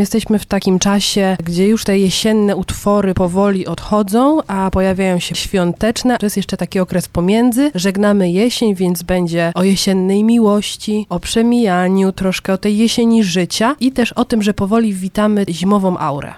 Jesteśmy w takim czasie, gdzie już te jesienne utwory powoli odchodzą, a pojawiają się świąteczne. To jest jeszcze taki okres pomiędzy. Żegnamy jesień, więc będzie o jesiennej miłości, o przemijaniu, troszkę o tej jesieni życia i też o tym, że powoli witamy zimową aurę.